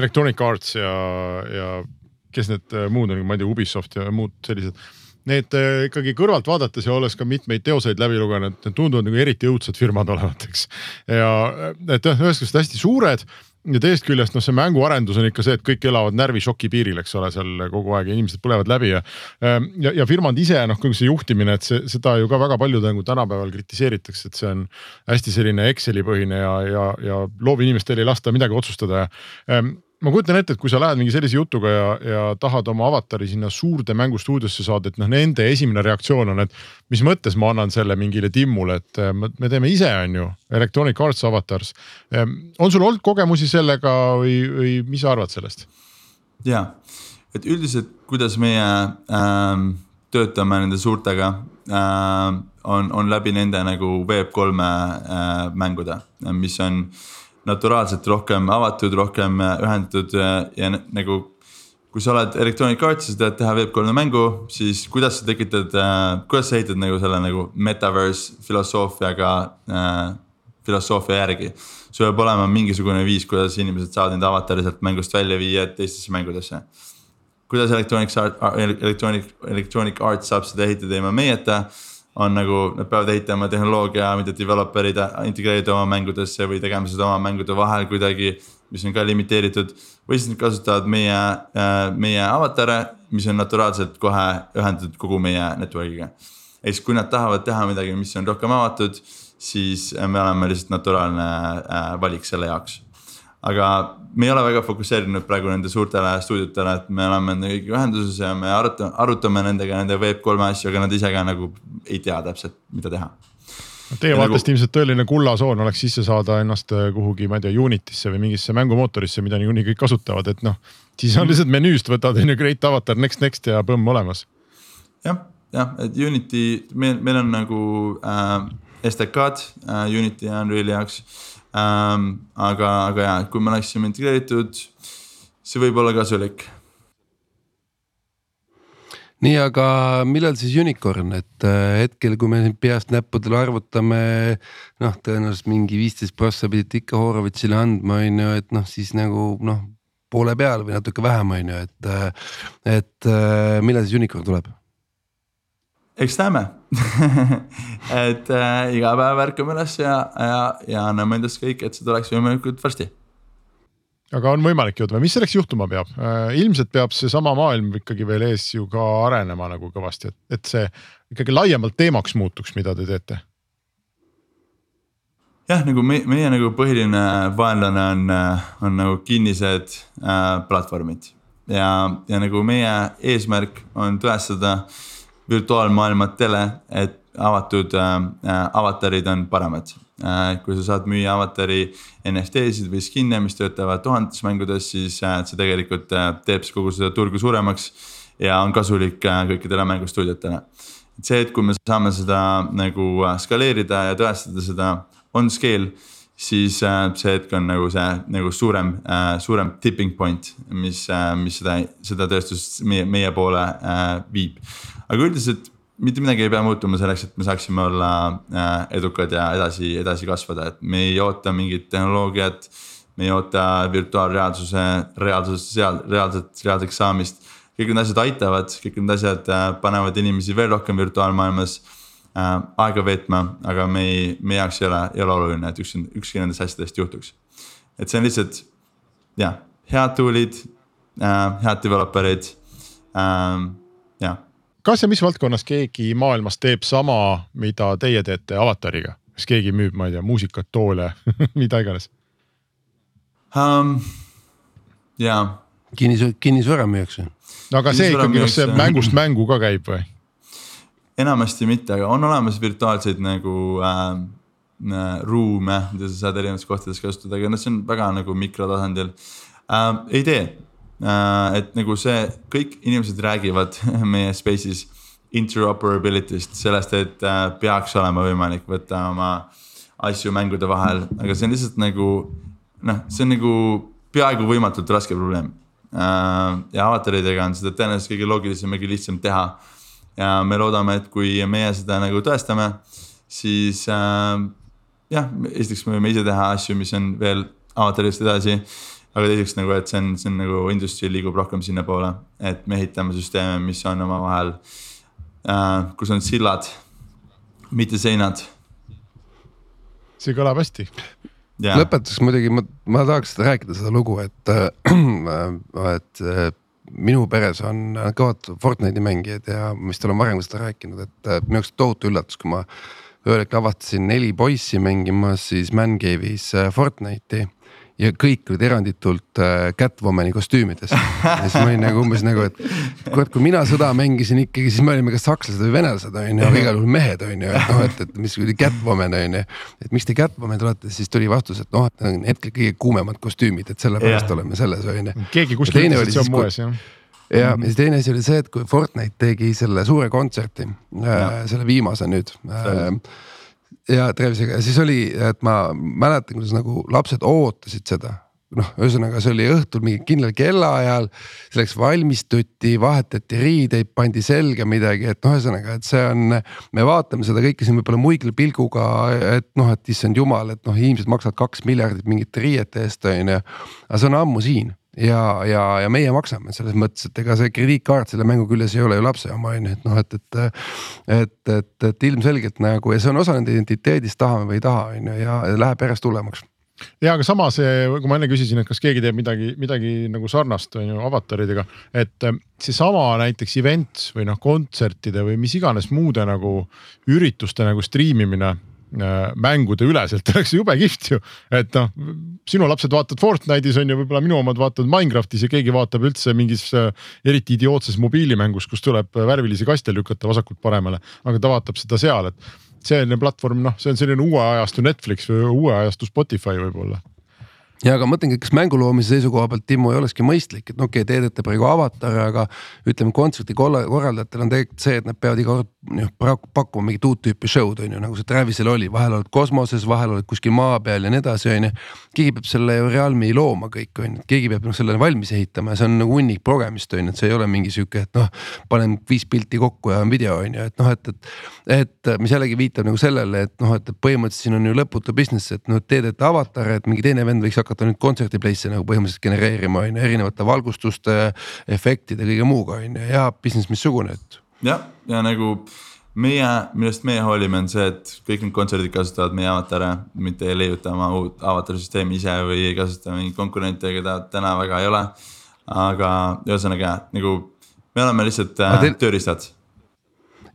Speaker 1: Electronic Arts ja, ja kes need äh, muud on, ma ei tea, Ubisoft ja muud sellised. Need äh, ikkagi kõrvalt vaadates ja olles ka mitmeid teoseid läbi lugenud, need tunduvad nagu eriti õudsed firmad olevat, eks. ja et jah, ühest küljest hästi suured ja teisest küljest noh, see mänguarendus on ikka see, et kõik elavad närvišoki piiril, eks ole, seal kogu aeg ja inimesed põlevad läbi ja. Ähm, ja, ja firmad ise noh, kogu see juhtimine, et see, seda ju ka väga palju nagu tänapäeval kritiseeritakse, et see on hästi selline Exceli põhine ja, ja, ja loovinimestel ei lasta midagi otsustada ja ähm, ma kujutan ette, et kui sa lähed mingi sellise jutuga ja, ja tahad oma avatari sinna suurde mängustuudiosse saada, et noh, nende esimene reaktsioon on, et mis mõttes ma annan selle mingile Timmule, et äh, me teeme ise, on ju, Electronic Arts avatars. Ähm, on sul olnud kogemusi sellega või, või mis sa arvad sellest?
Speaker 3: ja, et üldiselt, kuidas meie ähm, töötame nende suurtega äh, on, on läbi nende nagu Web3 äh, mängude, mis on naturaalselt rohkem avatud, rohkem äh, ühendatud äh, ja nagu. kui sa oled Electronic Arts ja sa tahad teha Web3 mängu, siis kuidas sa tekitad äh,, kuidas sa ehitad nagu selle nagu metaverse filosoofiaga äh,, filosoofia järgi. sul peab olema mingisugune viis, kuidas inimesed saavad enda avatari sealt mängust välja viia teistesse mängudesse. kuidas Electronic Art, Electronic, Electronic Arts saab seda ehitada ilma meieta on nagu, nad peavad ehitama tehnoloogia, mida developer'id integreerida oma mängudesse või tegema seda oma mängude vahel kuidagi. mis on ka limiteeritud või siis nad kasutavad meie, äh, meie avatare, mis on naturaalselt kohe ühendatud kogu meie network'iga. ehk siis, kui nad tahavad teha midagi, mis on rohkem avatud, siis me oleme lihtsalt naturaalne äh, valik selle jaoks aga me ei ole väga fokusseerinud praegu nende suurtele stuudiotele, et me oleme nendega ühenduses ja me arutame, arutame nendega nende Web3 asju, aga nad ise ka nagu ei tea täpselt, mida teha
Speaker 1: Teie vaatest nagu... ilmselt tõeline kullasoon oleks sisse saada ennast äh, kuhugi, ma ei tea, Unity'sse või mingisse mängumootorisse, mida niikuinii kõik kasutavad, et noh. siis on lihtsalt menüüst võtad on ju Great Avatar next, next ja põmm olemas.
Speaker 3: jah, jah, et Unity, meil, meil on nagu äh, STK-d äh, Unity ja Unreali jaoks ähm,. aga, aga ja, kui me oleksime integreeritud, see võib olla kasulik
Speaker 2: nii, aga millal siis unicorn, et äh, hetkel, kui me peast näppudele arvutame. noh, tõenäoliselt mingi viisteist prossa pidite ikka Horovitsile andma, on ju, et noh, siis nagu noh, poole peal või natuke vähem, on ju, et. Äh, et äh, millal siis unicorn tuleb?
Speaker 3: Eks näeme et äh, iga päev ärkame üles ja, ja, ja anname endast kõik, et see tuleks võimalikult varsti
Speaker 1: aga on võimalik jõuda või mis selleks juhtuma peab? Äh, ilmselt peab seesama maailm ikkagi veel ees ju ka arenema nagu kõvasti, et, et see ikkagi laiemalt teemaks muutuks, mida te teete.
Speaker 3: jah, nagu me, meie nagu põhiline vaenlane on, on nagu kinnised äh, platvormid ja, ja nagu meie eesmärk on tõestada virtuaalmaailmatele, et avatud äh, äh avatarid on paremad Äh, kui sa saad müüa avatari NFT-sid või skin'e, mis töötavad tuhandetes mängudes, siis äh, see tegelikult äh, teeb kogu seda turgu suuremaks. ja on kasulik kõikidele mängustuudiotele. et see, et kui me saame seda nagu skaleerida ja tõestada seda on scale siis see hetk on nagu see nagu suurem, suurem tipping point, mis, mis seda, seda tööstust meie, meie poole viib. Aga üldiselt mitte midagi ei pea muutuma selleks, et me saaksime olla äh, edukad ja edasi, edasi kasvada, et me ei oota mingit tehnoloogiat. me ei oota virtuaalreaalsuse, reaalsuse seal, reaalselt, reaalseks saamist. kõik need asjad aitavad, kõik need asjad äh, panevad inimesi veel rohkem virtuaalmaailmas äh, aega veetma, aga me ei, meie jaoks ei ole, ei ole oluline, et ükski, ükski nendest asjadest juhtuks. et see on lihtsalt jah, head tool'id head developer'id jah
Speaker 1: kas ja mis valdkonnas keegi maailmas teeb sama, mida teie teete avatariga, kas keegi müüb, ma ei tea, muusikat, toole mida iganes
Speaker 3: um,? jaa.
Speaker 2: kinnisvara, kinnisvara müüakse.
Speaker 1: no aga see ikkagi, kas see mängust mängu ka käib või?
Speaker 3: enamasti mitte, aga on olemas virtuaalseid nagu äh, ruume, mida sa saad erinevates kohtades kasutada, aga noh, see on väga nagu mikrotasandil äh,. ei tee et nagu see, kõik inimesed räägivad meie space'is interoperability'st, sellest, et äh, peaks olema võimalik võtta oma asju mängude vahel, aga see on lihtsalt nagu noh, see on nagu peaaegu võimatult raske probleem. Äh, ja avataridega on seda tõenäoliselt kõige loogilisem ja kõige lihtsam teha. ja me loodame, et kui meie seda nagu tõestame, siis äh, jah, esiteks me võime ise teha asju, mis on veel avataridest edasi aga teiseks nagu, et see on, see on nagu industry liigub rohkem sinnapoole, et me ehitame süsteeme, mis on omavahel äh,, kus on sillad, mitte seinad.
Speaker 1: see kõlab hästi.
Speaker 2: lõpetuseks muidugi ma, ma tahaks rääkida seda lugu, et äh,, et äh, minu peres on kõvad Fortnite'i mängijad ja ma vist olen varem seda rääkinud, et äh, minu jaoks tohutu üllatus, kui ma ühel hetkel avastasin neli poissi mängimas siis Man Cave'is äh, Fortnite'i ja kõik olid eranditult äh, Catwomani kostüümides. ja siis ma olin nagu umbes nagu, et kurat, kui mina sõda mängisin ikkagi, siis me olime kas sakslased või venelased on ju, aga igal juhul mehed on ju, et noh, et, et mis oli Catwoman on ju. et miks te Catwoman olete, siis tuli vastus, et noh, et need on hetkel kõige kuumemad kostüümid, et sellepärast yeah. oleme selles on ju.
Speaker 1: keegi kuskil ütles, et see on moes jah
Speaker 2: ja siis teine asi oli see, et kui Fortnite tegi selle suure kontserti, äh, selle viimase nüüd äh, ja tervisega ja siis oli, et ma mäletan, kuidas nagu lapsed ootasid seda noh, ühesõnaga see oli õhtul mingi kindlal kellaajal, selleks valmistuti, vahetati riideid, pandi selga midagi, et noh, ühesõnaga, et see on. me vaatame seda kõike siin võib-olla muigla pilguga, et noh, et issand jumal, et noh, inimesed maksavad kaks miljardit mingite riiete eest on ju. aga see on ammu siin ja, ja, ja meie maksame selles mõttes, et ega see krediitkaart selle mängu küljes ei ole ju lapse oma on ju, et noh, et, et. et, et, et ilmselgelt nagu ja see on osa nende identiteedist, tahame või ei taha, on ju, ja läheb järjest hullemaks
Speaker 1: ja aga samas, kui ma enne küsisin, et kas keegi teeb midagi, midagi nagu sarnast on ju avataridega, et eh, seesama näiteks event või noh, kontsertide või mis iganes muude nagu ürituste nagu striimimine mängude üleselt oleks jube kihvt ju, et noh, sinu lapsed vaatavad Fortnite'is on ju, võib-olla minu omad vaatavad Minecraftis ja keegi vaatab üldse mingis eriti idiootses mobiilimängus, kus tuleb värvilisi kaste lükata vasakult paremale, aga ta vaatab seda seal, et selline platvorm, noh, see on selline uue ajastu Netflix või uue ajastu Spotify võib-olla
Speaker 2: ja aga mõtlengi, kas mängu loomise seisukoha pealt, Timmu, ei olekski mõistlik, et no okei okay,, te teete praegu avatari, aga ütleme, kontserti korraldajatel on tegelikult see, et nad peavad iga kord noh pakkuma mingit uut tüüpi show'd on ju, nagu see Travisel oli, vahel oled kosmoses, vahel oled kuskil maa peal ja nii edasi, on ju. keegi peab selle realmi looma kõik on ju, keegi peab noh selle valmis ehitama ja see on nagu hunnik progemist on ju, et see ei ole mingi sihuke, et noh. panen viis pilti kokku ja on video on ju, et noh, et, et, et mis jällegi viitab nagu sellele, et noh, et põhimõtteliselt siin on ju lõputu business, et noh, te teete avatare, et mingi teine vend võiks hakata nüüd kontserti place'e nagu põhimõtteliselt genereerima on ju, erinevate valgustuste, efektide, kõige muuga on ju ja business missugune, et.
Speaker 3: jah, ja nagu meie, millest meie hoolime, on see, et kõik need kontserdid kasutavad meie avatare, mitte ei leiuta oma uut avatarisüsteemi ise või ei kasuta mingeid konkurente, keda täna väga ei ole. aga ühesõnaga nagu me oleme lihtsalt äh, teil... tööriistad.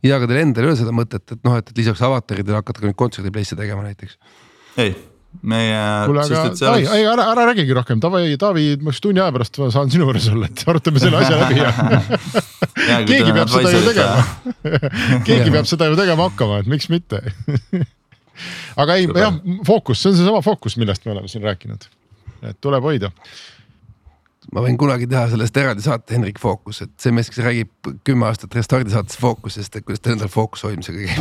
Speaker 2: ja, aga teil endal ei ole seda mõtet, et noh, et, et lisaks avataridele hakata ka nüüd kontserdi place'e tegema näiteks?
Speaker 3: ei meie.
Speaker 1: kuule, aga ei, ei ära, ära räägigi rohkem, davai, Taavi, ma üks tunni aja pärast saan sinu juures olla, et arutame selle asja läbi ja keegi peab seda ju tegema. Keegi peab seda ju tegema hakkama, et miks mitte. Aga ei, jah, fookus, see on seesama fookus, millest me oleme siin rääkinud, et tuleb hoida.
Speaker 2: Ma võin kunagi teha sellest eraldi saate Henrik Fookus, et see mees, kes räägib kümme aastat Restardi saates fookusest, et kuidas tal endal fookuse hoidmisega käib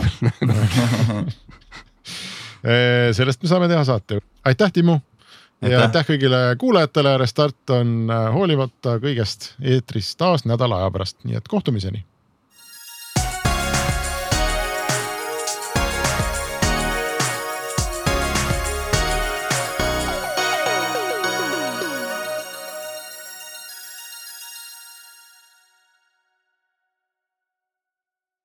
Speaker 1: sellest me saame teha saate, aitäh, Timmu. ja aitäh. kõigile kuulajatele, Restart on eh, hoolimata kõigest eetris taas nädala aja pärast, nii et kohtumiseni